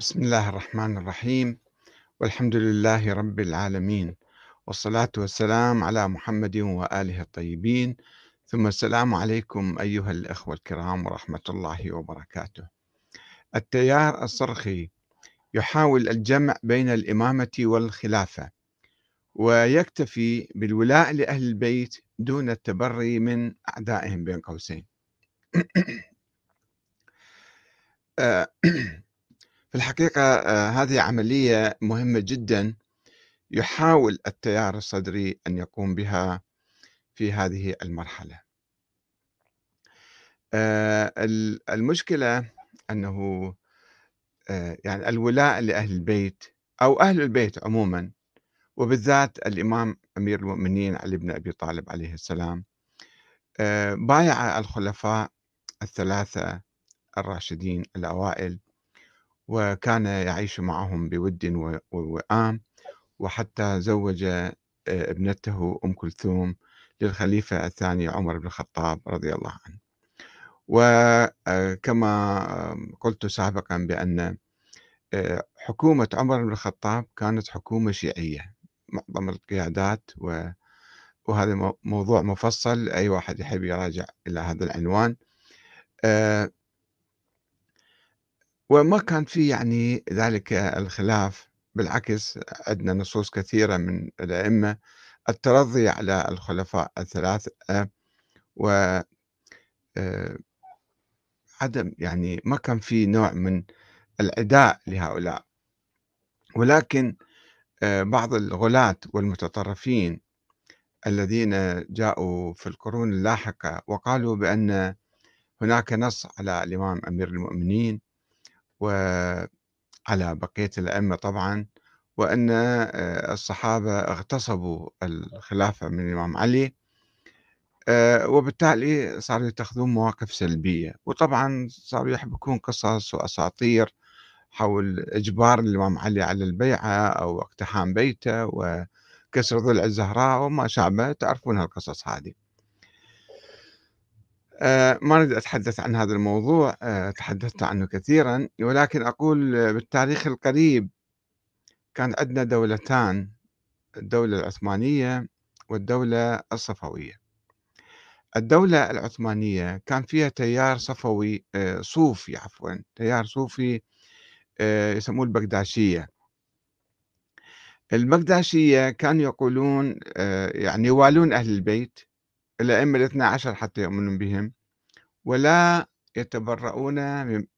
بسم الله الرحمن الرحيم. والحمد لله رب العالمين. والصلاة والسلام على محمد وآله الطيبين. ثم السلام عليكم أيها الأخوة الكرام ورحمة الله وبركاته. التيار الصرخي يحاول الجمع بين الإمامة والخلافة ويكتفي بالولاء لأهل البيت دون التبري من أعدائهم بين قوسين. آه، في الحقيقة آه، هذه عملية مهمة جدا يحاول التيار الصدري أن يقوم بها في هذه المرحلة. آه، المشكلة أنه آه، يعني الولاء لأهل البيت أو أهل البيت عموما وبالذات الإمام أمير المؤمنين علي بن أبي طالب عليه السلام بايع الخلفاء الثلاثة الراشدين الأوائل وكان يعيش معهم بود ووئام وحتى زوج آه، ابنته أم كلثوم للخليفة الثاني عمر بن الخطاب رضي الله عنه. وكما آه، قلت سابقا بأن آه، حكومة عمر بن الخطاب كانت حكومة شيعية. معظم القيادات و وهذا موضوع مفصل أي واحد يحب يراجع إلى هذا العنوان. وما كان في يعني ذلك الخلاف بالعكس عندنا نصوص كثيرة من الأئمة الترضي على الخلفاء الثلاثة و آه، عدم يعني ما كان في نوع من العداء لهؤلاء. ولكن آه، بعض الغلاة والمتطرفين الذين جاءوا في القرون اللاحقة وقالوا بأن هناك نص على الإمام أمير المؤمنين وعلى بقية الأئمة طبعا وأن آه، الصحابة اغتصبوا الخلافة من الإمام علي آه، وبالتالي صاروا يتخذون مواقف سلبية. وطبعا صاروا يحبكون قصص وأساطير حول إجبار الإمام علي على البيعة أو اقتحام بيته وكسر ضلع الزهراء وما شابه تعرفون هالقصص هذه. آه، ما أريد أتحدث عن هذا الموضوع آه، تحدثت عنه كثيرا ولكن أقول بالتاريخ القريب كان عندنا دولتان الدولة العثمانية والدولة الصفوية. الدولة العثمانية كان فيها تيار صفوي آه، صوفي عفوا تيار صوفي يسموه البغداشية. البغداشية كانوا يقولون يعني يوالون أهل البيت الأئمة الاثنى عشر حتى يؤمنون بهم ولا يتبرؤون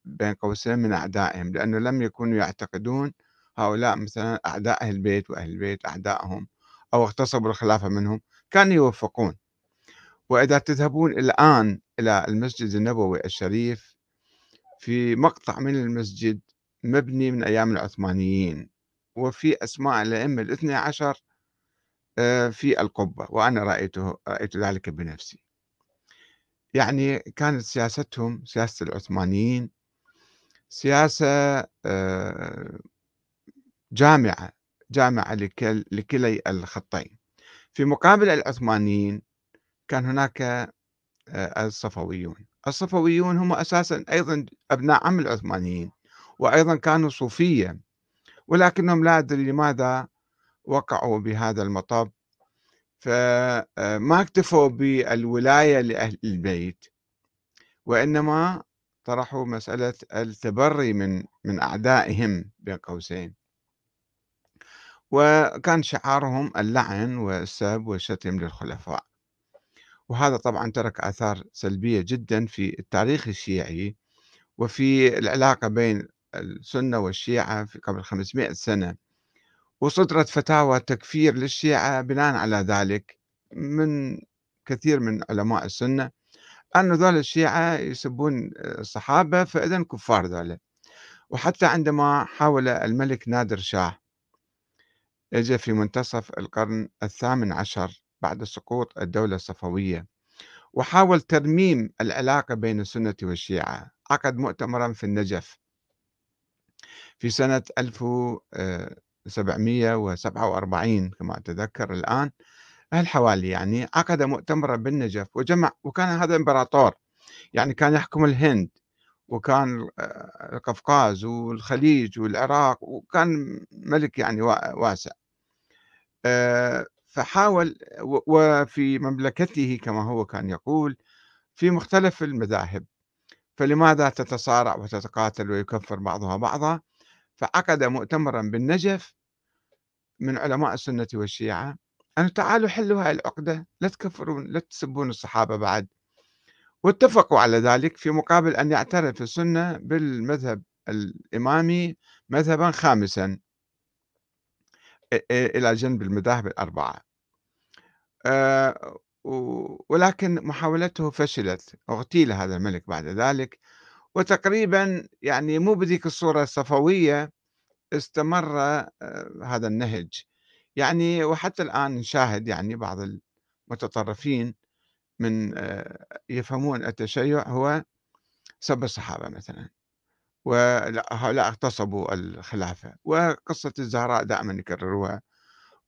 بين قوسين من أعدائهم لأنه لم يكونوا يعتقدون هؤلاء مثلا أعداء أهل البيت وأهل البيت أعدائهم أو اغتصبوا الخلافة منهم كانوا يوفقون. وإذا تذهبون الآن إلى المسجد النبوي الشريف في مقطع من المسجد مبني من أيام العثمانيين وفي أسماء الأئمة الاثنى عشر في القبة وأنا رأيته رأيت ذلك بنفسي. يعني كانت سياستهم سياسة العثمانيين سياسة آه، جامعة جامعة لكلي الخطين. في مقابل العثمانيين كان هناك آه، الصفويون. الصفويون هم أساسا أيضا أبناء عم العثمانيين وأيضا كانوا صوفية ولكنهم لا أدري لماذا وقعوا بهذا المطب. فما اكتفوا بالولاية لأهل البيت وإنما طرحوا مسألة التبري من من أعدائهم بين قوسين وكان شعارهم اللعن والسب والشتم للخلفاء. وهذا طبعا ترك آثار سلبية جدا في التاريخ الشيعي وفي العلاقة بين السنة والشيعة في قبل 500 سنة. وصدرت فتاوى تكفير للشيعة بناء على ذلك من كثير من علماء السنة أن ذول الشيعة يسبون الصحابة فإذا كفار ذولا وحتى عندما حاول الملك نادر شاه اجى في منتصف القرن الثامن عشر بعد سقوط الدولة الصفوية وحاول ترميم العلاقة بين السنة والشيعة عقد مؤتمرا في النجف في سنة 1000 747 كما أتذكر الآن الحوالي يعني عقد مؤتمرا بالنجف وجمع وكان هذا إمبراطور يعني كان يحكم الهند وكان القفقاز والخليج والعراق وكان ملك يعني واسع. فحاول وفي مملكته كما هو كان يقول في مختلف المذاهب فلماذا تتصارع وتتقاتل ويكفر بعضها بعضا؟ فعقد مؤتمرا بالنجف من علماء السنة والشيعة. أن تعالوا حلوا هاي العقدة لا تكفرون لا تسبون الصحابة بعد. واتفقوا على ذلك في مقابل أن يعترف السنة بالمذهب الإمامي مذهبا خامسا إلى جنب المذاهب الأربعة. ولكن محاولته فشلت اغتيل هذا الملك بعد ذلك. وتقريبا يعني مو بذيك الصورة الصفوية استمر هذا النهج. يعني وحتى الآن نشاهد يعني بعض المتطرفين من يفهمون التشيع هو سب الصحابة مثلا وهؤلاء اغتصبوا الخلافة وقصة الزهراء دائما يكرروها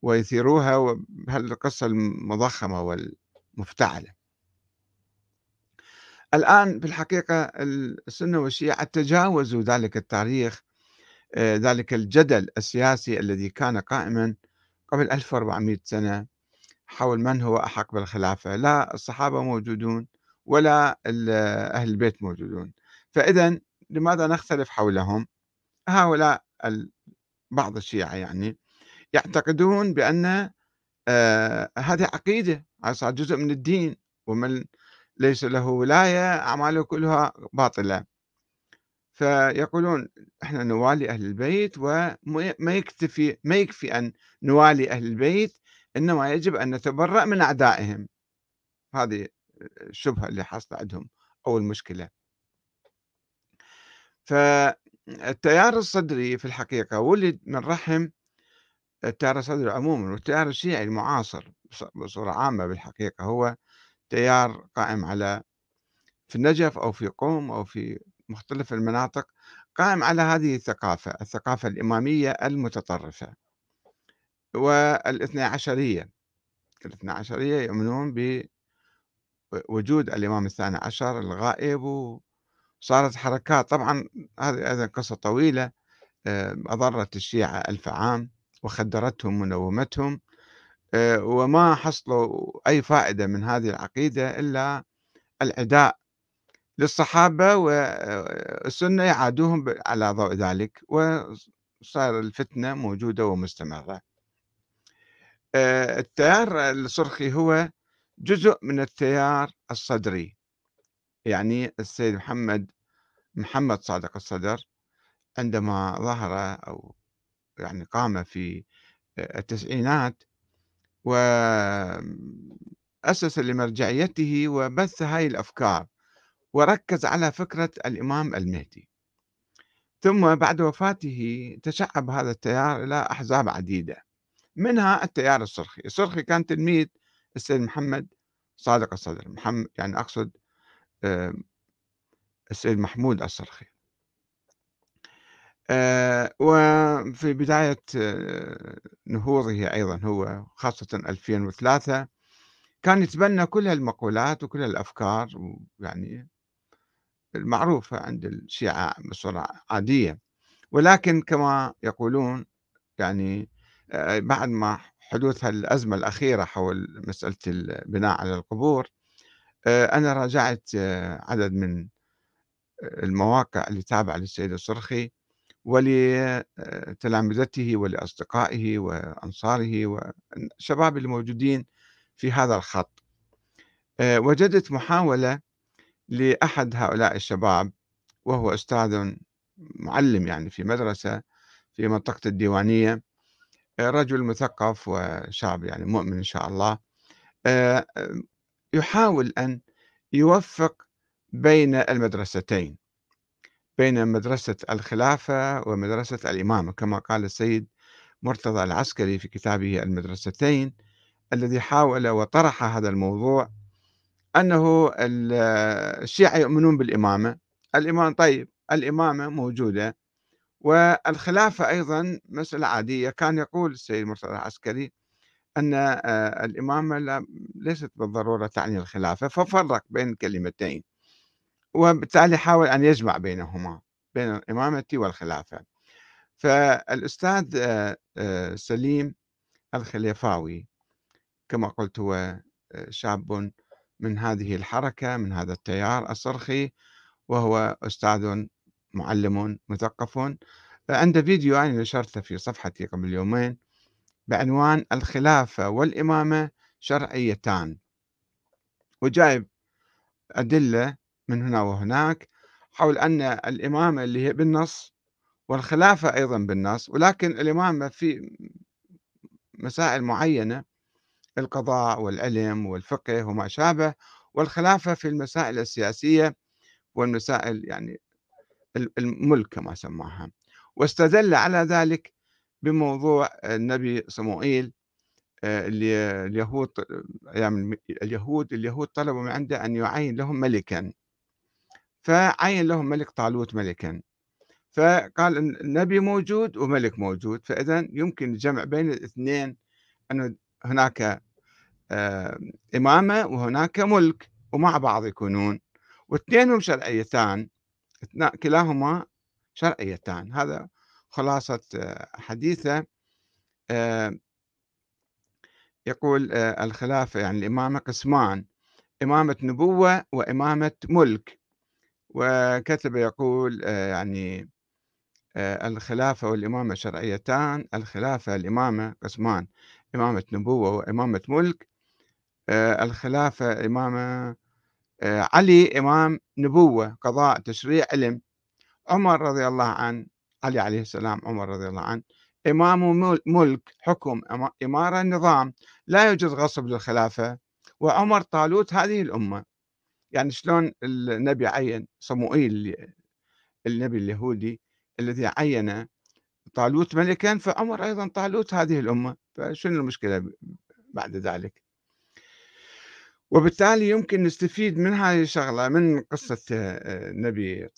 ويثيروها بهالقصة المضخمة والمفتعلة. الآن في الحقيقة السنة والشيعة تجاوزوا ذلك التاريخ ذلك الجدل السياسي الذي كان قائما قبل 1400 سنة حول من هو أحق بالخلافة. لا الصحابة موجودون ولا أهل البيت موجودون. فإذا لماذا نختلف حولهم؟ هؤلاء بعض الشيعة يعني يعتقدون بأن آه هذه عقيدة صار جزء من الدين ومن ليس له ولاية أعماله كلها باطلة. فيقولون إحنا نوالي أهل البيت وما يكتفي ما يكفي أن نوالي أهل البيت إنما يجب أن نتبرأ من أعدائهم. هذه الشبهة اللي حاصلة عندهم أو المشكلة. فالتيار الصدري في الحقيقة ولد من رحم التيار الصدري عموما والتيار الشيعي المعاصر بصورة عامة بالحقيقة هو تيار قائم على في النجف أو في قوم أو في مختلف المناطق قائم على هذه الثقافة الثقافة الإمامية المتطرفة. والإثنى عشرية الإثنى عشرية يؤمنون بوجود الإمام الثاني عشر الغائب وصارت حركات. طبعا هذه قصة طويلة آه، أضرت الشيعة ألف عام وخدرتهم ونومتهم. وما حصلوا أي فائدة من هذه العقيدة إلا العداء للصحابة والسنة يعادوهم على ضوء ذلك وصار الفتنة موجودة ومستمرة. آه، التيار الصرخي هو جزء من التيار الصدري يعني السيد محمد محمد صادق الصدر عندما ظهر أو يعني قام في التسعينات وأسس لمرجعيته وبث هاي الأفكار وركز على فكرة الإمام المهدي. ثم بعد وفاته تشعب هذا التيار إلى أحزاب عديدة منها التيار الصرخي الصرخي كان تلميذ السيد محمد صادق الصدر محمد يعني أقصد السيد محمود الصرخي وفي بداية آه، نهوضه أيضا هو خاصة 2003 كان يتبنى كل المقولات وكل الأفكار يعني المعروفة عند الشيعة بصورة عادية. ولكن كما يقولون يعني آه، بعد ما حدوث الأزمة الأخيرة حول مسألة البناء على القبور أنا راجعت عدد من المواقع اللي تابعة للسيد الصرخي ولتلامذته ولأصدقائه وأنصاره والشباب الموجودين في هذا الخط. آه، وجدت محاولة لأحد هؤلاء الشباب وهو أستاذ معلم يعني في مدرسة في منطقة الديوانية آه، رجل مثقف وشاب يعني مؤمن إن شاء الله آه، يحاول أن يوفق بين المدرستين. بين مدرسة الخلافة ومدرسة الإمامة كما قال السيد مرتضى العسكري في كتابه المدرستين الذي حاول وطرح هذا الموضوع أنه الشيعة يؤمنون بالإمامة الإمام طيب الإمامة موجودة والخلافة أيضا مسألة عادية. كان يقول السيد مرتضى العسكري أن آه، الإمامة ليست بالضرورة تعني الخلافة ففرق بين الكلمتين وبالتالي حاول أن يجمع بينهما بين الإمامة والخلافة. فالأستاذ آه، آه، سليم الخليفاوي كما قلت هو آه، شاب من هذه الحركة من هذا التيار الصرخي وهو أستاذ معلم مثقف. عنده فيديو أنا نشرته في صفحتي قبل يومين بعنوان الخلافة والإمامة شرعيتان. وجايب أدلة من هنا وهناك حول أن الإمامة اللي هي بالنص والخلافة أيضا بالنص ولكن الإمامة في مسائل معينة القضاء والعلم والفقه وما شابه والخلافة في المسائل السياسية والمسائل يعني الملك كما سماها. واستدل على ذلك بموضوع النبي صموئيل آه، اليهود أيام اليهود اليهود طلبوا من عنده أن يعين لهم ملكا. فعين لهم ملك طالوت ملكا. فقال النبي موجود وملك موجود فاذا يمكن الجمع بين الاثنين انه هناك آه، إمامة وهناك ملك ومع بعض يكونون. واثنينهم شرعيتان كلاهما شرعيتان. هذا خلاصة آه، حديثه. آه، يقول الخلافة يعني الإمامة قسمان إمامة نبوة وإمامة ملك. وكتب يقول يعني الخلافة والإمامة شرعيتان الخلافة الإمامة قسمان إمامة نبوة وإمامة ملك الخلافة إمامة علي إمام نبوة قضاء تشريع علم. عمر رضي الله عنه علي عليه السلام عمر رضي الله عنه إمام ملك حكم إمارة نظام لا يوجد غصب للخلافة. وعمر طالوت هذه الأمة. يعني شلون النبي عين صموئيل النبي اليهودي الذي عين طالوت ملكا فعمر أيضا طالوت هذه الأمة. فشنو المشكلة بعد ذلك؟ وبالتالي يمكن نستفيد من هذه الشغلة من قصة النبي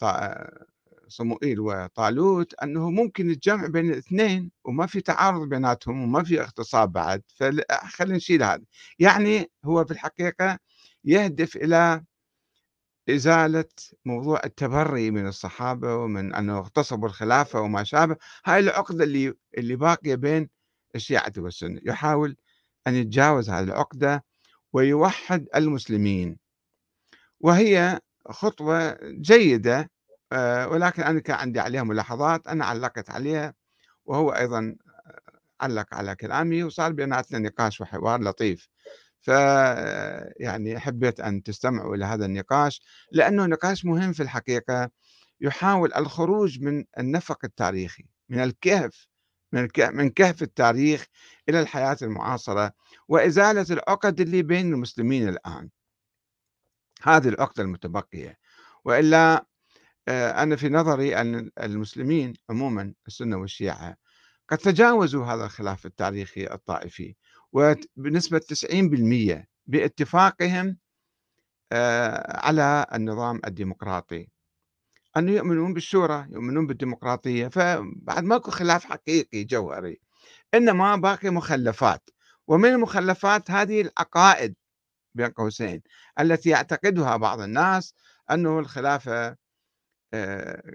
صموئيل وطالوت أنه ممكن الجمع بين الاثنين وما في تعارض بيناتهم وما في اغتصاب بعد. فخلينا نشيل هذا. يعني هو في الحقيقة يهدف إلى إزالة موضوع التبري من الصحابة ومن أنه اغتصبوا الخلافة وما شابه هاي العقدة اللي اللي باقية بين الشيعة والسنة. يحاول أن يتجاوز هذه العقدة ويوحد المسلمين. وهي خطوة جيدة آه، ولكن أنا كان عندي عليها ملاحظات أنا علقت عليها وهو أيضا علق على كلامي وصار بيناتنا نقاش وحوار لطيف. ف يعني حبيت أن تستمعوا إلى هذا النقاش لأنه نقاش مهم في الحقيقة يحاول الخروج من النفق التاريخي من الكهف من من كهف التاريخ إلى الحياة المعاصرة وإزالة العقد اللي بين المسلمين الآن. هذه العقدة المتبقية. وإلا آه، أنا في نظري أن المسلمين عموما السنة والشيعة قد تجاوزوا هذا الخلاف التاريخي الطائفي وبنسبة 90% باتفاقهم آه، على النظام الديمقراطي. أنه يؤمنون بالشورى يؤمنون بالديمقراطية فبعد ماكو خلاف حقيقي جوهري إنما باقي مخلفات. ومن المخلفات هذه العقائد بين قوسين التي يعتقدها بعض الناس أنه الخلافة آه،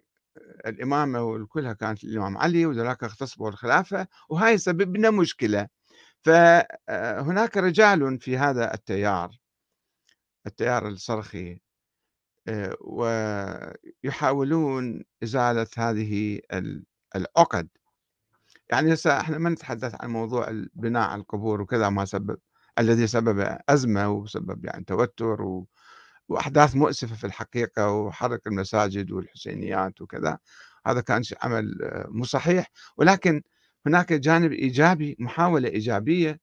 الإمامة وكلها كانت الإمام علي وذلك اغتصبوا الخلافة وهاي سبب لنا مشكلة فهناك رجال في هذا التيار التيار الصرخي آه، ويحاولون إزالة هذه العقد. يعني هسه إحنا ما نتحدث عن موضوع على القبور وكذا ما سبب الذي سبب أزمة وسبب يعني توتر و وأحداث مؤسفة في الحقيقة وحرق المساجد والحسينيات وكذا هذا كان عمل آه، مو صحيح. ولكن هناك جانب إيجابي محاولة إيجابية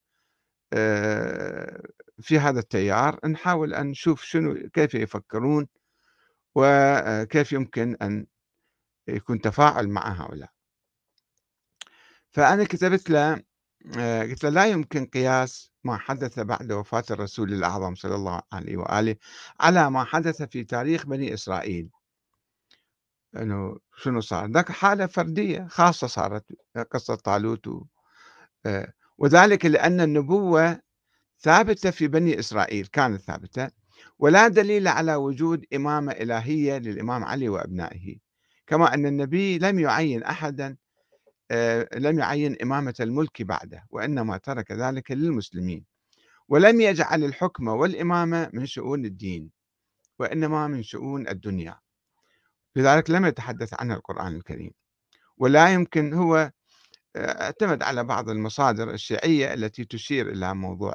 آه، في هذا التيار. نحاول أن نشوف شنو كيف يفكرون وكيف يمكن أن يكون تفاعل مع هؤلاء. فأنا كتبت له آه، قلت له لا يمكن قياس ما حدث بعد وفاة الرسول الأعظم صلى الله عليه وآله على ما حدث في تاريخ بني إسرائيل. أنه شنو صار؟ ذاك حالة فردية خاصة صارت قصة طالوت و... آه، وذلك لأن النبوة ثابتة في بني إسرائيل كانت ثابتة ولا دليل على وجود إمامة إلهية للإمام علي وأبنائه. كما أن النبي لم يعين أحدا آه، لم يعين إمامة الملك بعده وإنما ترك ذلك للمسلمين. ولم يجعل الحكم والإمامة من شؤون الدين وإنما من شؤون الدنيا. لذلك لم يتحدث عنها القرآن الكريم. ولا يمكن هو آه، اعتمد على بعض المصادر الشيعية التي تشير إلى موضوع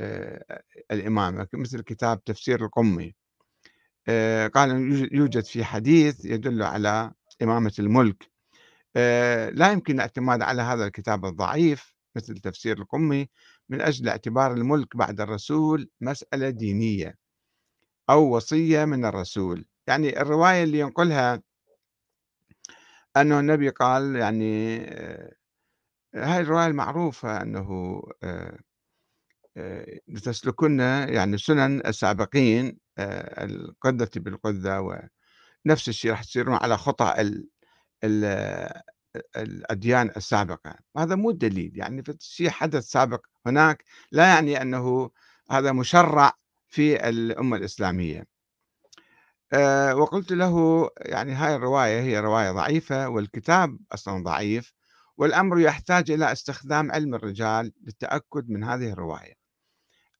آه، الإمامة مثل كتاب تفسير القمي. آه، قال يوجد في حديث يدل على إمامة الملك. لا يمكن الاعتماد على هذا الكتاب الضعيف مثل تفسير القمي من أجل اعتبار الملك بعد الرسول مسألة دينية أو وصية من الرسول. يعني الرواية اللي ينقلها أنه النبي قال يعني آه، هاي الرواية المعروفة أنه آه، آه، لتسلكن يعني سنن السابقين القدة بالقدة ونفس الشيء راح تصيرون على ال الأديان السابقة هذا مو دليل يعني شيء حدث سابق هناك لا يعني أنه هذا مشرع في الأمة الإسلامية. آه، وقلت له يعني هاي الرواية هي رواية ضعيفة والكتاب أصلا ضعيف والأمر يحتاج إلى استخدام علم الرجال للتأكد من هذه الرواية.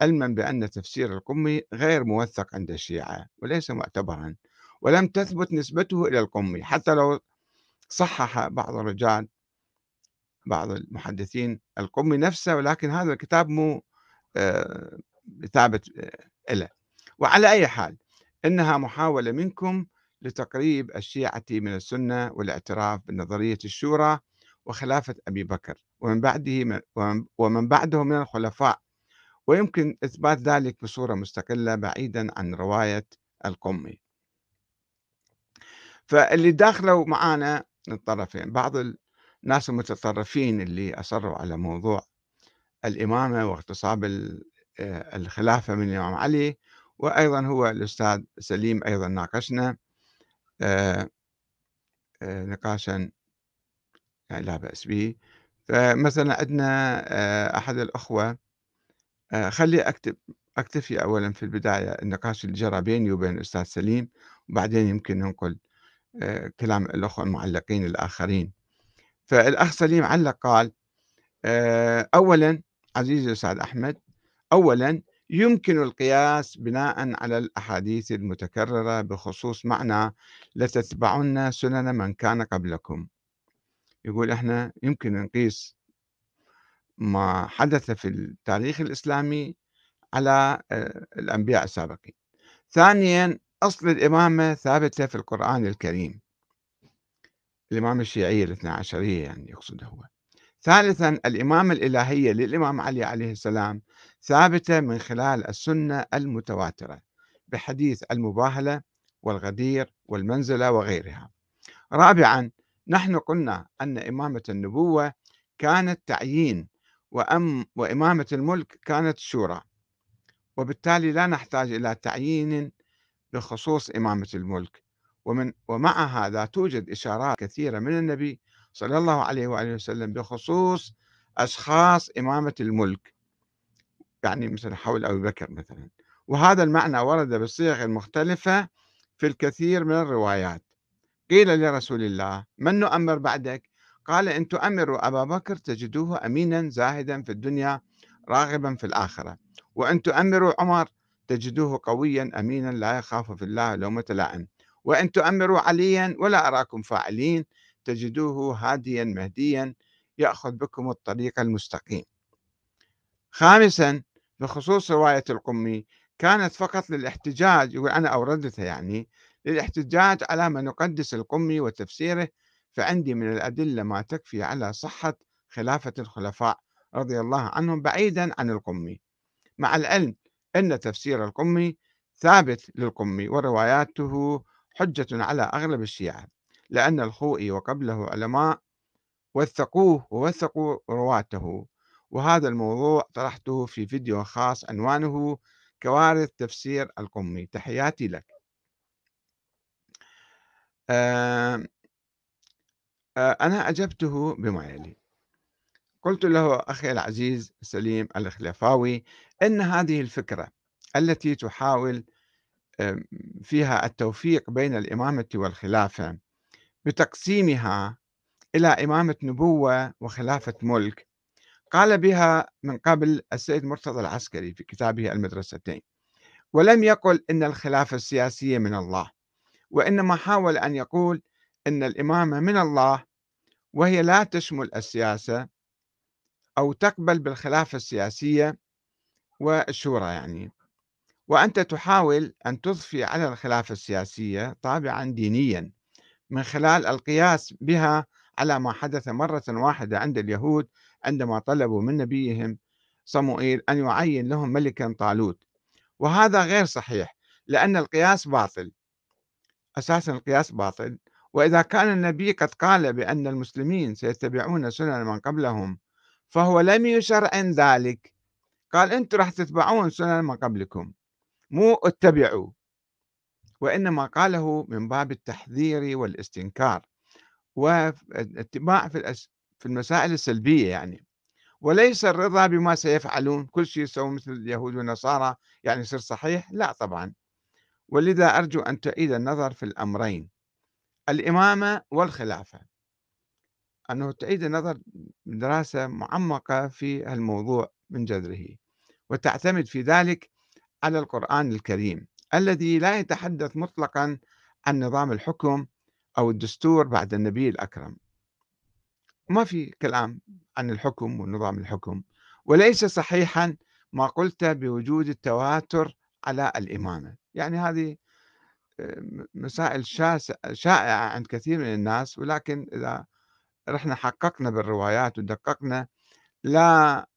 علما بأن تفسير القمي غير موثق عند الشيعة وليس معتبرا ولم تثبت نسبته إلى القمي حتى لو صحح بعض الرجال بعض المحدثين القمي نفسه ولكن هذا الكتاب مو آه، ثابت آه، له وعلى أي حال إنها محاولة منكم لتقريب الشيعة من السنة والاعتراف بنظرية الشورى وخلافة أبي بكر ومن بعده ومن بعده من الخلفاء. ويمكن إثبات ذلك بصورة مستقلة بعيدا عن رواية القمي. فاللي داخلوا معانا الطرفين. بعض الناس المتطرفين اللي أصروا على موضوع الإمامة واغتصاب آه، الخلافة من الإمام علي وأيضا هو الأستاذ سليم أيضا ناقشنا آه، آه، نقاشا يعني لا بأس به. فمثلا عندنا أحد الأخوة خلي أكتب أكتفي أولا في البداية النقاش اللي جرى بيني وبين الأستاذ سليم وبعدين يمكن ننقل كلام الأخوة المعلقين الآخرين. فالأخ سليم علق قال أولا عزيزي الأستاذ أحمد أولا يمكن القياس بناء على الأحاديث المتكررة بخصوص معنى لتتبعن سنن من كان قبلكم. يقول إحنا يمكن نقيس ما حدث في التاريخ الإسلامي على آه، الأنبياء السابقين. ثانيا أصل الإمامة ثابتة في القرآن الكريم. الإمامة الشيعية الاثنى عشرية يعني يقصد هو. ثالثا الإمامة الإلهية للإمام علي عليه السلام ثابتة من خلال السنة المتواترة بحديث المباهلة والغدير والمنزلة وغيرها. رابعا نحن قلنا أن إمامة النبوة كانت تعيين وأم وإمامة الملك كانت شورى وبالتالي لا نحتاج إلى تعيين بخصوص إمامة الملك. ومن ومع هذا توجد إشارات كثيرة من النبي صلى الله عليه وآله وسلم بخصوص أشخاص إمامة الملك. يعني مثل حول أبي بكر مثلا. وهذا المعنى ورد بالصيغ المختلفة في الكثير من الروايات. قيل لرسول الله من نؤمر بعدك؟ قال إن تؤمروا أبا بكر تجدوه أمينا زاهدا في الدنيا راغبا في الآخرة. وأن تؤمروا عمر تجدوه قويا أمينا لا يخاف في الله لومة لائم. وإن تؤمروا عليا ولا أراكم فاعلين تجدوه هاديا مهديا يأخذ بكم الطريق المستقيم. خامسا بخصوص رواية القمي كانت فقط للاحتجاج يقول أنا أوردتها يعني للاحتجاج على ما نقدس القمي وتفسيره فعندي من الأدلة ما تكفي على صحة خلافة الخلفاء رضي الله عنهم بعيدا عن القمي. مع العلم أن تفسير القمي ثابت للقمي ورواياته حجة على أغلب الشيعة لأن الخوئي وقبله علماء وثقوه ووثقوا رواته. وهذا الموضوع طرحته في فيديو خاص عنوانه كوارث تفسير القمي تحياتي لك. آه أنا أجبته بما يلي. قلت له أخي العزيز سليم الخلفاوي أن هذه الفكرة التي تحاول فيها التوفيق بين الإمامة والخلافة بتقسيمها إلى إمامة نبوة وخلافة ملك قال بها من قبل السيد مرتضى العسكري في كتابه المدرستين ولم يقل إن الخلافة السياسية من الله وإنما حاول أن يقول إن الإمامة من الله وهي لا تشمل السياسة أو تقبل بالخلافة السياسية والشورى يعني. وأنت تحاول أن تضفي على الخلافة السياسية طابعا دينيا من خلال القياس بها على ما حدث مرة واحدة عند اليهود عندما طلبوا من نبيهم صموئيل أن يعين لهم ملكا طالوت. وهذا غير صحيح لأن القياس باطل. أساسا القياس باطل. وإذا كان النبي قد قال بأن المسلمين سيتبعون سنن من قبلهم فهو لم يشرعن ذلك. قال أنتم راح تتبعون سنن من قبلكم مو اتبعوا. وإنما قاله من باب التحذير والاستنكار واتباع في في المسائل السلبية يعني. وليس الرضا بما سيفعلون كل شيء يسوون مثل اليهود والنصارى يعني يصير صحيح؟ لا طبعا. ولذا أرجو أن تعيد النظر في الأمرين الإمامة والخلافة. أنه تعيد النظر دراسة معمقة في الموضوع من جذره وتعتمد في ذلك على القرآن الكريم الذي لا يتحدث مطلقا عن نظام الحكم أو الدستور بعد النبي الأكرم. ما في كلام عن الحكم ونظام الحكم وليس صحيحا ما قلت بوجود التواتر على الإمامة. يعني هذه آه، مسائل شائعة عند كثير من الناس ولكن إذا رحنا حققنا بالروايات ودققنا لا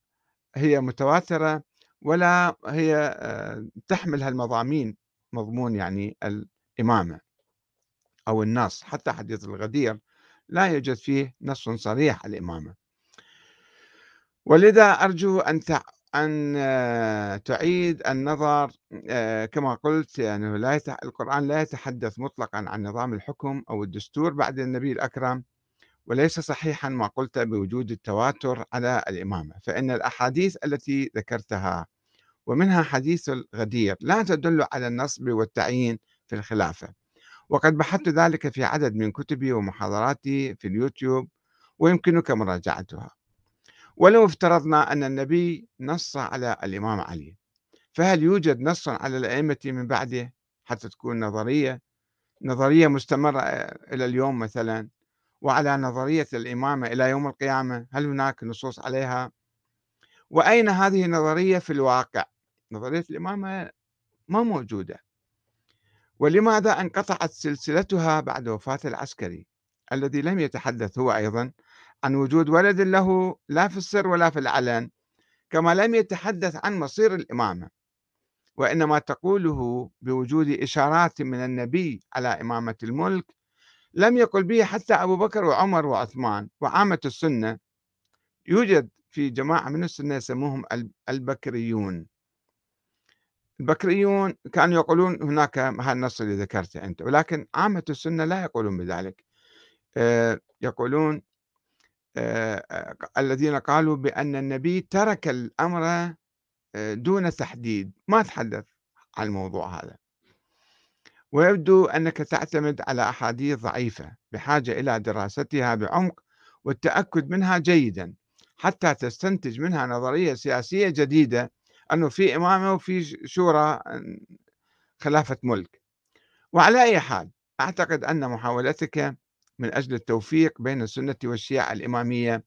هي متواترة ولا هي آه، تحمل هالمضامين مضمون يعني الإمامة أو النص حتى حديث الغدير لا يوجد فيه نص صريح الإمامة ولذا أرجو أن أن آه، تعيد النظر آه، كما قلت يعني لا. القرآن لا يتحدث مطلقا عن نظام الحكم أو الدستور بعد النبي الأكرم وليس صحيحا ما قلت بوجود التواتر على الإمامة فإن الأحاديث التي ذكرتها ومنها حديث الغدير لا تدل على النصب والتعيين في الخلافة. وقد بحثت ذلك في عدد من كتبي ومحاضراتي في اليوتيوب ويمكنك مراجعتها. ولو افترضنا أن النبي نص على الإمام علي فهل يوجد نص على الأئمة من بعده حتى تكون نظرية نظرية مستمرة إلى اليوم مثلا؟ وعلى نظرية الإمامة إلى يوم القيامة هل هناك نصوص عليها؟ وأين هذه النظرية في الواقع؟ نظرية الإمامة ما موجودة. ولماذا انقطعت سلسلتها بعد وفاة العسكري؟ الذي لم يتحدث هو أيضا عن وجود ولد له لا في السر ولا في العلن كما لم يتحدث عن مصير الإمامة. وإنما تقوله بوجود إشارات من النبي على إمامة الملك لم يقل به حتى أبو بكر وعمر وعثمان وعامة السنة. يوجد في جماعة من السنة يسموهم البكريون. البكريون كانوا يقولون هناك النص اللي ذكرته أنت ولكن عامة السنة لا يقولون بذلك. آه، يقولون آه، الذين قالوا بأن النبي ترك الأمر آه، دون تحديد. ما تحدث عن الموضوع هذا؟ ويبدو أنك تعتمد على أحاديث ضعيفة بحاجة إلى دراستها بعمق والتأكد منها جيدا حتى تستنتج منها نظرية سياسية جديدة أنه في إمامة وفي شورى خلافة ملك. وعلى أي حال أعتقد أن محاولتك من أجل التوفيق بين السنة والشيعة الإمامية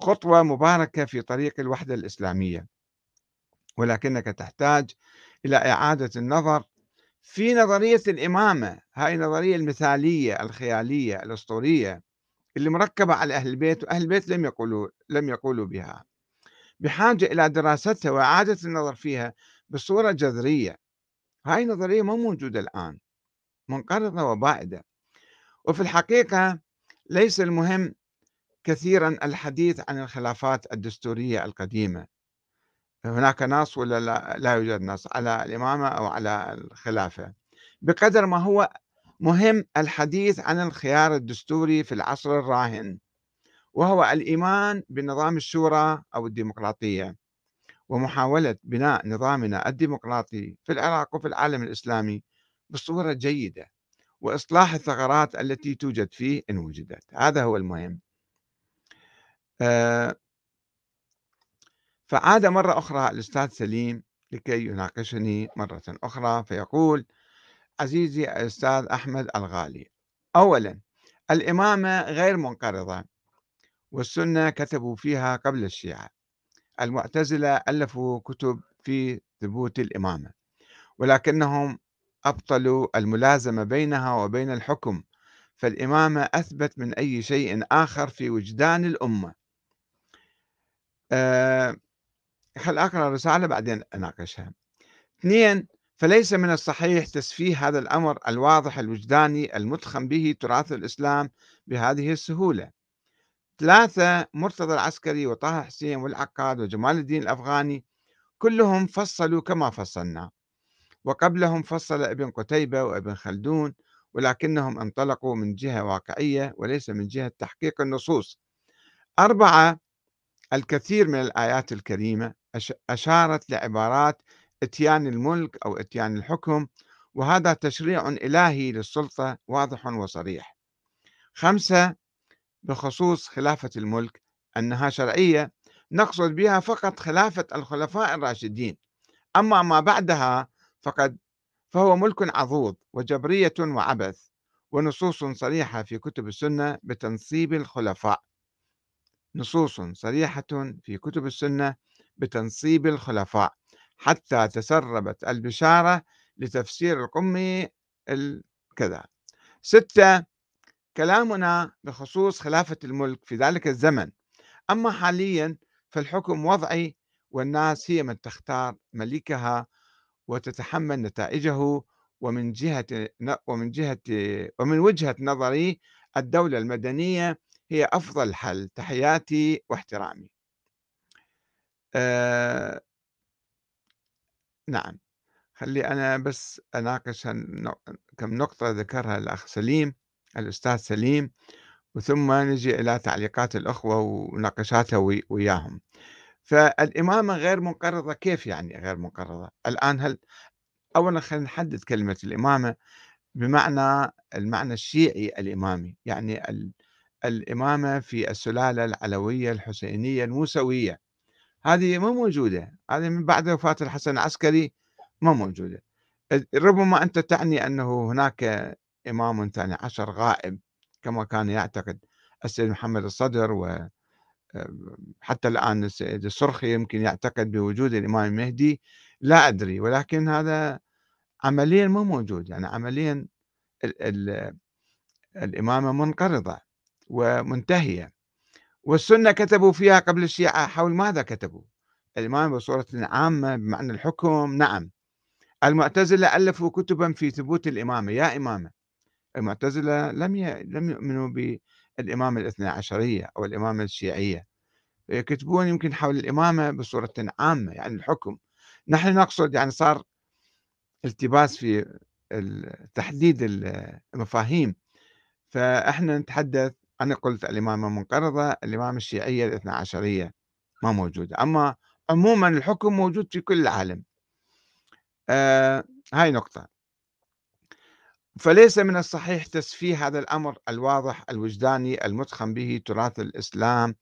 خطوة مباركة في طريق الوحدة الإسلامية ولكنك تحتاج إلى إعادة النظر في نظرية الإمامة هاي النظرية المثالية الخيالية الأسطورية اللي مركبة على أهل البيت وأهل البيت لم يقولوا لم يقولوا بها. بحاجة إلى دراستها وإعادة النظر فيها بصورة جذرية. هاي النظرية ما موجودة الآن منقرضة وبائدة. وفي الحقيقة ليس المهم كثيرا الحديث عن الخلافات الدستورية القديمة. هناك نص ولا لا, لا يوجد نص على الإمامة أو على الخلافة. بقدر ما هو مهم الحديث عن الخيار الدستوري في العصر الراهن وهو الإيمان بنظام الشورى أو الديمقراطية ومحاولة بناء نظامنا الديمقراطي في العراق وفي العالم الإسلامي بصورة جيدة وإصلاح الثغرات التي توجد فيه إن وجدت. هذا هو المهم. آه، فعاد مرة أخرى الأستاذ سليم لكي يناقشني مرة أخرى فيقول عزيزي الأستاذ أحمد الغالي أولا الإمامة غير منقرضة والسنة كتبوا فيها قبل الشيعة المعتزلة ألفوا كتب في ثبوت الإمامة ولكنهم أبطلوا الملازمة بينها وبين الحكم فالإمامة أثبت من أي شيء آخر في وجدان الأمة. أه خل أقرأ الرسالة بعدين أناقشها. اثنين فليس من الصحيح تسفيه هذا الأمر الواضح الوجداني المتخم به تراث الإسلام بهذه السهولة. ثلاثة مرتضى العسكري وطه حسين والعقاد وجمال الدين الأفغاني كلهم فصلوا كما فصلنا. وقبلهم فصل ابن قتيبة وابن خلدون ولكنهم انطلقوا من جهة واقعية وليس من جهة تحقيق النصوص. أربعة الكثير من الآيات الكريمة أشارت لعبارات إتيان الملك أو إتيان الحكم وهذا تشريع إلهي للسلطة واضح وصريح. خمسة بخصوص خلافة الملك أنها شرعية نقصد بها فقط خلافة الخلفاء الراشدين. أما ما بعدها فقد فهو ملك عضوض وجبرية وعبث ونصوص صريحة في كتب السنة بتنصيب الخلفاء. نصوص صريحة في كتب السنة بتنصيب الخلفاء حتى تسربت البشارة لتفسير القمي الكذا. ستة كلامنا بخصوص خلافة الملك في ذلك الزمن. أما حاليا فالحكم وضعي والناس هي من تختار ملكها وتتحمل نتائجه ومن جهة ومن جهة ومن وجهة نظري الدولة المدنية هي أفضل حل تحياتي واحترامي. آه نعم. خلي أنا بس أناقش كم نقطة ذكرها الأخ سليم الأستاذ سليم وثم نجي إلى تعليقات الأخوة ومناقشاتها وياهم. فالإمامة غير منقرضة كيف يعني غير منقرضة؟ الآن هل أولا خلينا نحدد كلمة الإمامة بمعنى المعنى الشيعي الإمامي يعني الإمامة في السلالة العلوية الحسينية الموسوية. هذه ما موجودة هذه من بعد وفاة الحسن العسكري ما موجودة. ربما أنت تعني أنه هناك إمام ثاني عشر غائب كما كان يعتقد السيد محمد الصدر و حتى الآن السيد السرخي يمكن يعتقد بوجود الإمام المهدي. لا أدري ولكن هذا عمليا ما موجود. يعني عمليا ال ال الإمامة منقرضة. ومنتهية والسنة كتبوا فيها قبل الشيعة حول ماذا كتبوا؟ الإمامة بصورة عامة بمعنى الحكم نعم. المعتزلة ألفوا كتبا في ثبوت الإمامة يا إمامة. المعتزلة لم. لم يؤمنوا بالإمامة الاثنى عشرية أو الإمامة الشيعية. يكتبون يمكن حول الإمامة بصورة عامة يعني الحكم. نحن نقصد يعني صار التباس في تحديد المفاهيم. فإحنا نتحدث أنا قلت الإمامة منقرضة الإمامة الشيعية الاثنى عشرية ما موجودة. أما عموما الحكم موجود في كل العالم. آه هاي نقطة. فليس من الصحيح تسفيه هذا الأمر الواضح الوجداني المتخم به تراث الإسلام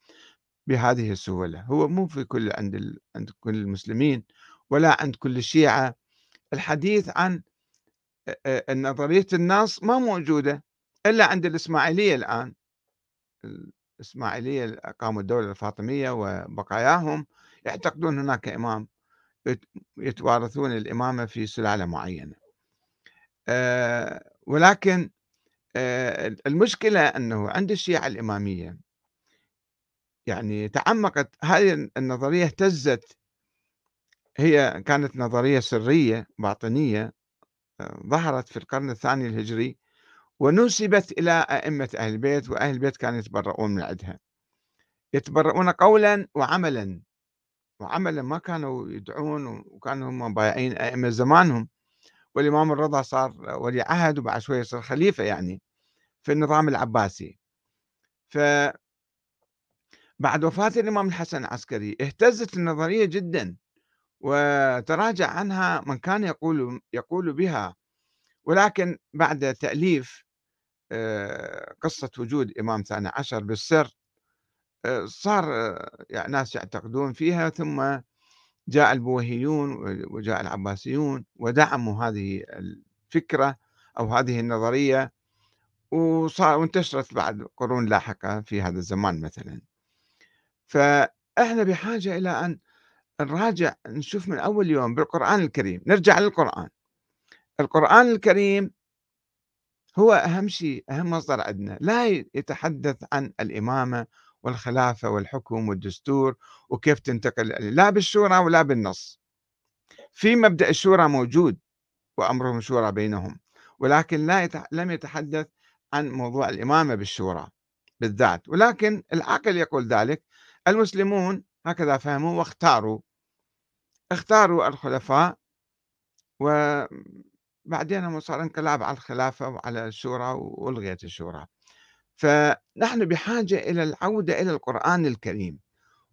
بهذه السهولة. هو مو في كل عند. عند كل المسلمين ولا عند كل الشيعة الحديث عن نظرية النص ما موجودة إلا عند الإسماعيلية الآن. الإسماعيلية قاموا الدولة الفاطمية وبقاياهم يعتقدون هناك إمام يتوارثون الإمامة في سلالة معينة. آه، ولكن آه، المشكلة أنه عند الشيعة الإمامية يعني تعمقت هذه النظرية اهتزت. هي كانت نظرية سرية باطنية آه، ظهرت في القرن الثاني الهجري ونسبت إلى أئمة أهل البيت وأهل البيت كانوا يتبرؤون من عندها. يتبرؤون قولا وعملا. وعملا ما كانوا يدعون وكانوا هم بايعين أئمة زمانهم. والإمام الرضا صار ولي عهد وبعد شوية صار خليفة يعني في النظام العباسي. ف بعد وفاة الإمام الحسن العسكري اهتزت النظرية جدا وتراجع عنها من كان يقول يقول بها. ولكن بعد تأليف قصة وجود إمام ثاني عشر بالسر آه، صار آه، يعني ناس يعتقدون فيها ثم جاء البويهيون وجاء العباسيون ودعموا هذه الفكرة أو هذه النظرية وصار وانتشرت بعد قرون لاحقة في هذا الزمان مثلا. فإحنا بحاجة إلى أن نراجع نشوف من أول يوم بالقرآن الكريم نرجع للقرآن. القرآن الكريم هو أهم شيء أهم مصدر عندنا. لا يتحدث عن الإمامة والخلافة والحكم والدستور وكيف تنتقل لا بالشورى ولا بالنص. في مبدأ الشورى موجود وأمرهم شورى بينهم ولكن لا يتح... لم يتحدث عن موضوع الإمامة بالشورى بالذات. ولكن العقل يقول ذلك المسلمون هكذا فهموا واختاروا اختاروا الخلفاء وبعدين صار انقلاب على الخلافة وعلى الشورى وألغيت الشورى. فنحن بحاجة إلى العودة إلى القرآن الكريم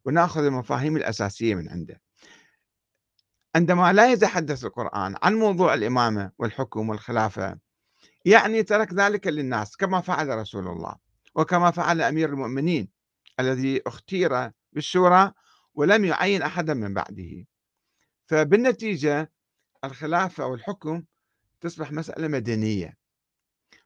ونأخذ المفاهيم الأساسية من عنده. عندما لا يتحدث القرآن عن موضوع الإمامة والحكم والخلافة يعني ترك ذلك للناس كما فعل رسول الله وكما فعل أمير المؤمنين الذي اختير بالشورى ولم يعين أحدا من بعده. فبالنتيجة الخلافة أو الحكم تصبح مسألة مدنية.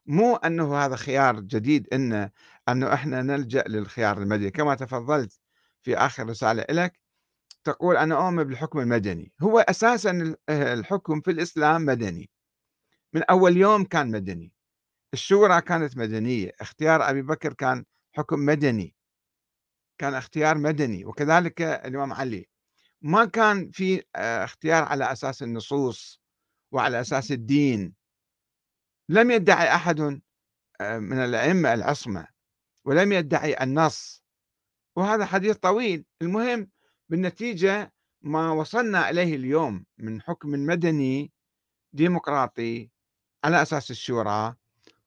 مو أنه هذا خيار جديد إن أنه إحنا نلجأ للخيار المدني. كما تفضلت في آخر رسالة لك تقول أنا أؤمن بالحكم المدني. هو أساسا الحكم في الإسلام مدني. من أول يوم كان مدني. الشورى كانت مدنية. اختيار أبي بكر كان حكم مدني. كان اختيار مدني. وكذلك الإمام علي. ما كان في آه، اختيار على أساس النصوص. وعلى أساس الدين. لم يدعي أحد آه، من الأئمة العصمة ولم يدعي النص. وهذا حديث طويل. المهم بالنتيجة ما وصلنا إليه اليوم من حكم مدني ديمقراطي على أساس الشورى.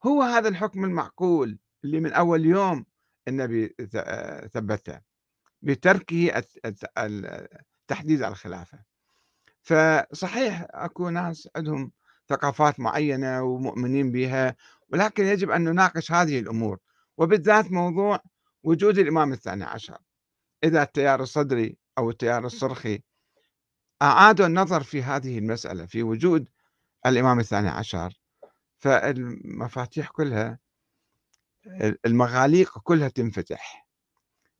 هو هذا الحكم المعقول اللي من أول يوم النبي آه، ثبته بتركه التحديد على الخلافة. فصحيح أكو ناس عندهم ثقافات معينة ومؤمنين بها ولكن يجب أن نناقش هذه الأمور وبالذات موضوع وجود الإمام الثاني عشر. إذا التيار الصدري أو التيار الصرخي أعادوا النظر في هذه المسألة في وجود الإمام الثاني عشر فالمفاتيح كلها المغاليق كلها تنفتح.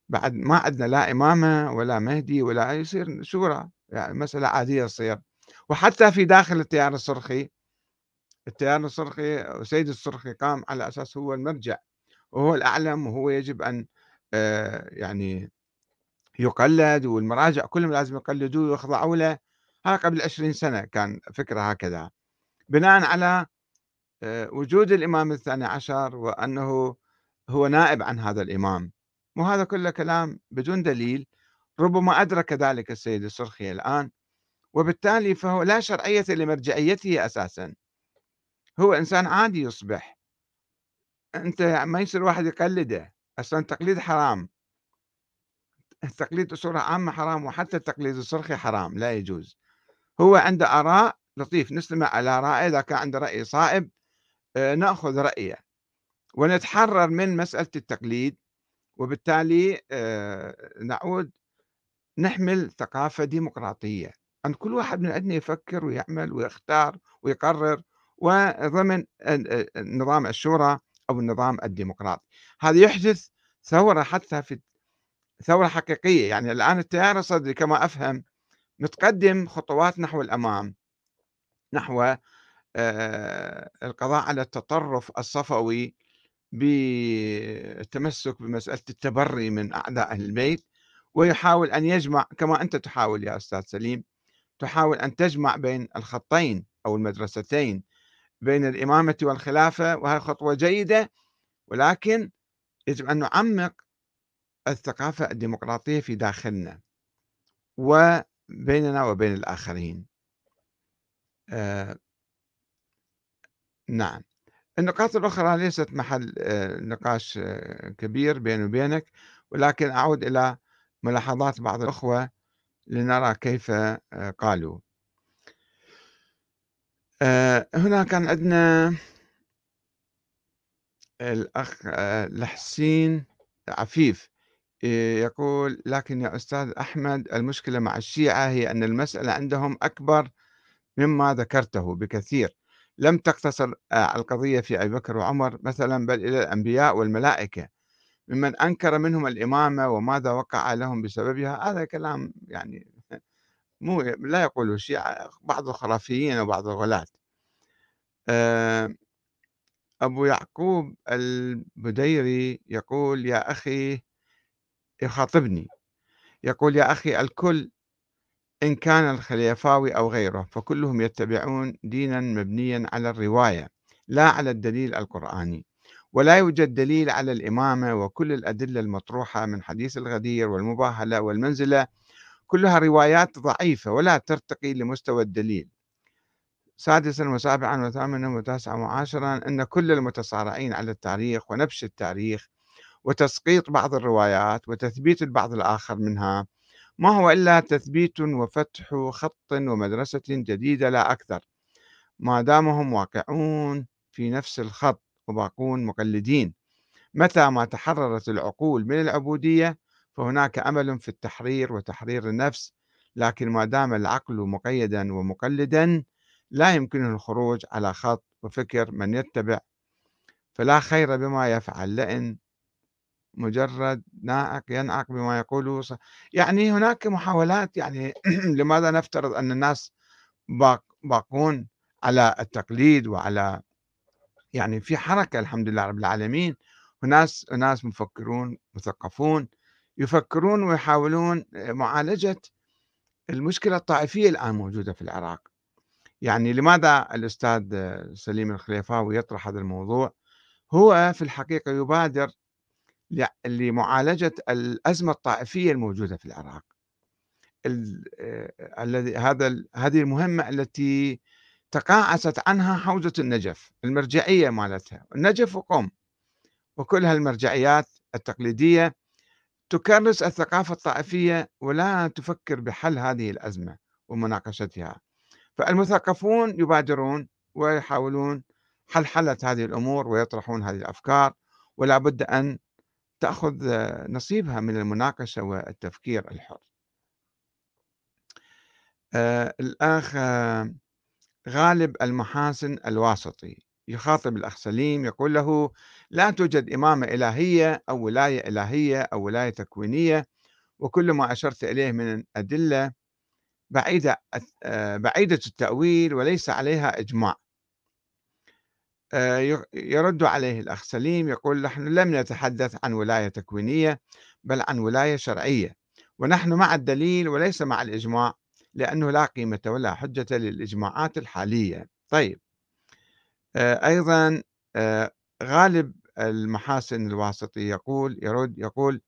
بعد ما عندنا لا إمامة ولا مهدي ولا يصير شورى. يعني مسألة عادية تصير وحتى في داخل التيار الصرخي التيار الصرخي وسيد الصرخي قام على أساس هو المرجع وهو الأعلم وهو يجب أن آه، يعني يقلد والمراجع كلهم لازم يقلدوه ويخضعوا له. هذا قبل 20 سنة كان فكرة هكذا. بناء على آه، وجود الإمام الثاني عشر وأنه هو نائب عن هذا الإمام. وهذا كله كلام بدون دليل. ربما أدرك ذلك السيد الصرخي الآن وبالتالي فهو لا شرعية لمرجعيته أساسا. هو إنسان عادي يصبح. أنت ما يصير واحد يقلده. أصلا التقليد حرام. التقليد بصورة عامة حرام وحتى التقليد الصرخي حرام لا يجوز. هو عنده آراء لطيف نستمع على رأيه إذا كان عنده رأي صائب آه، نأخذ رأيه. ونتحرر من مسألة التقليد وبالتالي آه، نعود نحمل ثقافة ديمقراطية. أن كل واحد من عندنا يفكر ويعمل ويختار ويقرر وضمن نظام الشورى أو النظام الديمقراطي. هذا يحدث ثورة حتى في ثورة حقيقية. يعني الآن التيار الصدري كما أفهم متقدم خطوات نحو الأمام نحو آه، القضاء على التطرف الصفوي بالتمسك بمسألة التبري من أعداء البيت ويحاول أن يجمع كما أنت تحاول يا أستاذ سليم تحاول أن تجمع بين الخطين أو المدرستين بين الإمامة والخلافة وهي خطوة جيدة ولكن يجب أن نعمق الثقافة الديمقراطية في داخلنا وبيننا وبين الآخرين. آه نعم. النقاط الأخرى ليست محل آه نقاش آه كبير بيني وبينك ولكن أعود إلى ملاحظات بعض الأخوة لنرى كيف آه، قالوا. آه، هنا كان عندنا الأخ لحسين عفيف يقول لكن يا أستاذ أحمد المشكلة مع الشيعة هي أن المسألة عندهم أكبر مما ذكرته بكثير. لم تقتصر آه، القضية في أبي بكر وعمر مثلا بل إلى الأنبياء والملائكة. ممن أنكر منهم الإمامة وماذا وقع لهم بسببها هذا كلام يعني مو لا يقوله الشيعة بعض الخرافيين وبعض الغلاة. آه، أبو يعقوب البديري يقول يا أخي يخاطبني. يقول يا أخي الكل إن كان الخليفاوي أو غيره فكلهم يتبعون دينا مبنيا على الرواية لا على الدليل القرآني. ولا يوجد دليل على الإمامة وكل الأدلة المطروحة من حديث الغدير والمباهلة والمنزلة كلها روايات ضعيفة ولا ترتقي لمستوى الدليل. سادسا وسابعا وثامنا وتاسعا وعاشرا أن كل المتصارعين على التاريخ ونبش التاريخ وتسقيط بعض الروايات وتثبيت البعض الآخر منها ما هو إلا تثبيت وفتح خط ومدرسة جديدة لا أكثر. ما دامهم واقعون في نفس الخط. وباقون مقلدين. متى ما تحررت العقول من العبودية فهناك أمل في التحرير وتحرير النفس. لكن ما دام العقل مقيدا ومقلدا لا يمكنه الخروج على خط وفكر من يتبع. فلا خير بما يفعل لئن مجرد ناعق ينعق بما يقوله يعني هناك محاولات يعني لماذا نفترض أن الناس باقون على التقليد وعلى يعني في حركة الحمد لله رب العالمين وناس ناس مفكرون مثقفون يفكرون ويحاولون معالجة المشكلة الطائفية الآن موجودة في العراق. يعني لماذا الأستاذ سليم الخليفاوي يطرح هذا الموضوع؟ هو في الحقيقة يبادر لمعالجة الأزمة الطائفية الموجودة في العراق. الذي هذا هذه المهمة التي تقاعست عنها حوزة النجف المرجعية مالتها. النجف وقوم وكل هالمرجعيات التقليدية تكرس الثقافة الطائفية ولا تفكر بحل هذه الأزمة ومناقشتها. فالمثقفون يبادرون ويحاولون حلحلة هذه الأمور ويطرحون هذه الأفكار ولا بد أن تأخذ نصيبها من المناقشة والتفكير الحر. آه الأخ غالب المحاسن الواسطي. يخاطب الأخ سليم يقول له لا توجد إمامة إلهية أو ولاية إلهية أو ولاية تكوينية وكل ما أشرت إليه من أدلة بعيدة آه، بعيدة التأويل وليس عليها إجماع. آه، يرد عليه الأخ سليم يقول نحن لم نتحدث عن ولاية تكوينية بل عن ولاية شرعية ونحن مع الدليل وليس مع الإجماع. لأنه لا قيمة ولا حجة للإجماعات الحالية. طيب آه، أيضا آه، غالب المحاسن الواسطي يقول يرد يقول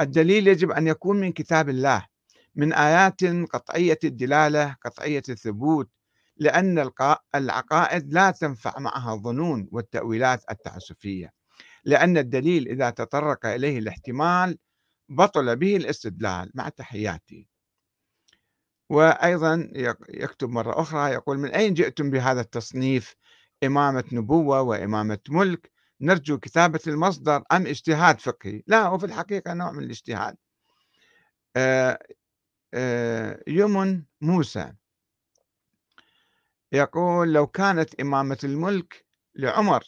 الدليل يجب أن يكون من كتاب الله من آيات قطعية الدلالة قطعية الثبوت لأن العقائد لا تنفع معها الظنون والتأويلات التعسفية. لأن الدليل إذا تطرق إليه الاحتمال بطل به الاستدلال مع تحياتي. وأيضا يكتب مرة أخرى يقول من أين جئتم بهذا التصنيف؟ إمامة نبوة وإمامة ملك نرجو كتابة المصدر أم اجتهاد فقهي؟ لا هو في الحقيقة نوع من الاجتهاد. آه، آه، يمن موسى يقول لو كانت إمامة الملك لعمر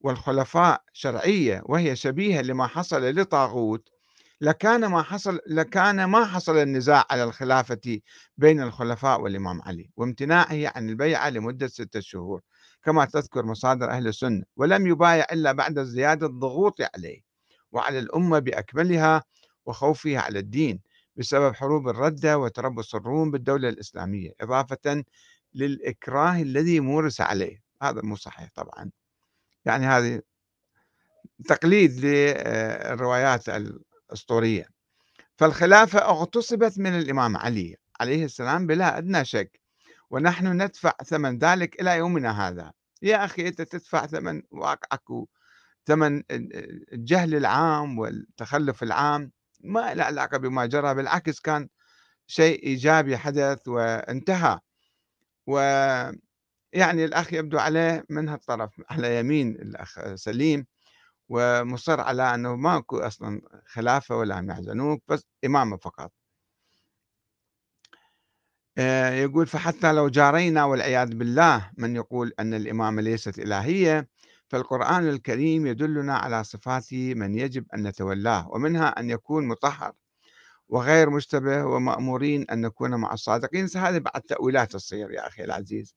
والخلفاء شرعية وهي شبيهة لما حصل لطاغوت لكان ما حصل لكان ما حصل النزاع على الخلافة بين الخلفاء والإمام علي وامتناعه عن البيعة لمدة ستة شهور. كما تذكر مصادر أهل السنة ولم يبايع إلا بعد زيادة الضغوط عليه وعلى الأمة بأكملها وخوفها على الدين بسبب حروب الردة وتربص الروم بالدولة الإسلامية إضافة للإكراه الذي مورس عليه. هذا مو صحيح طبعا. يعني هذه تقليد للروايات الأسطورية فالخلافة اغتصبت من الإمام علي عليه السلام بلا أدنى شك ونحن ندفع ثمن ذلك إلى يومنا هذا. يا أخي أنت تدفع ثمن واقعك ثمن الجهل العام والتخلف العام. ما له علاقة بما جرى بالعكس كان شيء إيجابي حدث وانتهى. ويعني الأخ يبدو عليه من هالطرف على يمين الأخ سليم. ومصر على أنه ماكو أصلا خلافة ولا هم يحزنوك بس إمامة فقط. آه، يقول فحتى لو جارينا والعياذ بالله من يقول أن الإمامة ليست إلهية فالقرآن الكريم يدلنا على صفات من يجب أن نتولاه ومنها أن يكون مطهر وغير مشتبه ومأمورين أن نكون مع الصادقين. هذه بعد تأويلات تصير يا أخي العزيز.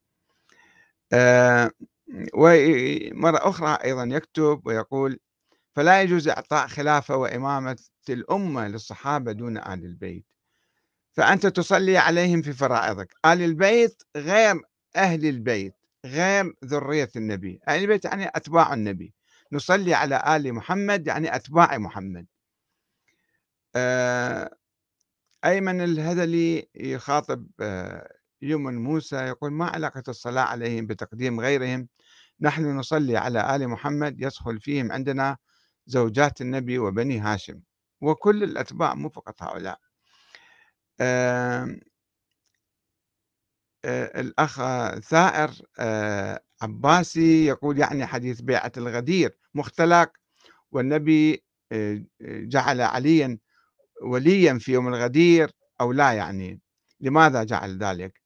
آه، ومرة أخرى أيضا يكتب ويقول فلا يجوز إعطاء خلافة وإمامة الأمة للصحابة دون آل البيت. فأنت تصلي عليهم في فرائضك. آل البيت غير أهل البيت غير ذرية النبي. أهل البيت يعني أتباع النبي. نصلي على آل محمد يعني أتباع محمد. آه، أيمن الهذلي يخاطب آه، يمن موسى يقول ما علاقة الصلاة عليهم بتقديم غيرهم؟ نحن نصلي على آل محمد يدخل فيهم عندنا زوجات النبي وبني هاشم وكل الأتباع مو فقط هؤلاء. آه الأخ ثائر آه عباسي يقول يعني حديث بيعة الغدير مختلق والنبي آه جعل عليا وليا في يوم الغدير أو لا يعني لماذا جعل ذلك؟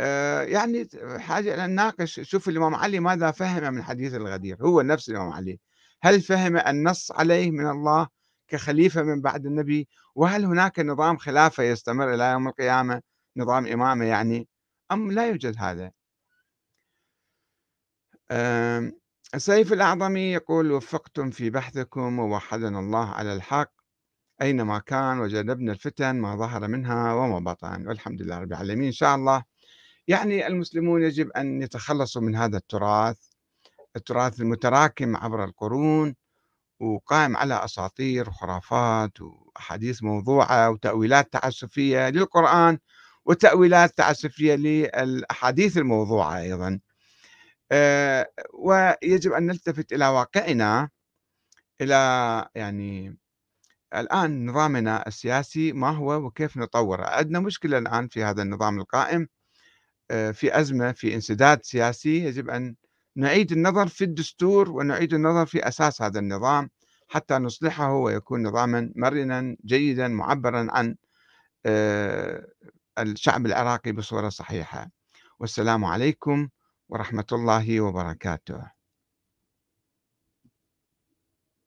آه يعني حاجة إلى نناقش شوف الإمام علي ماذا فهم من حديث الغدير هو نفس الإمام علي. هل فهم النص عليه من الله كخليفة من بعد النبي؟ وهل هناك نظام خلافة يستمر إلى يوم القيامة؟ نظام إمامة يعني؟ أم لا يوجد هذا؟ السيف الأعظمي يقول وفقتم في بحثكم ووحدنا الله على الحق أينما كان وجنبنا الفتن ما ظهر منها وما بطن. والحمد لله رب العالمين. إن شاء الله. يعني المسلمون يجب أن يتخلصوا من هذا التراث التراث المتراكم عبر القرون وقائم على أساطير وخرافات وأحاديث موضوعة وتأويلات تعسفية للقرآن وتأويلات تعسفية للأحاديث الموضوعة أيضا. آه، ويجب أن نلتفت إلى واقعنا إلى يعني الآن نظامنا السياسي ما هو وكيف نطوره. عندنا مشكلة الآن في هذا النظام القائم آه، في أزمة في انسداد سياسي يجب أن نعيد النظر في الدستور ونعيد النظر في أساس هذا النظام حتى نصلحه ويكون نظاما مرنا جيدا معبرا عن آه، الشعب العراقي بصورة صحيحة. والسلام عليكم ورحمة الله وبركاته.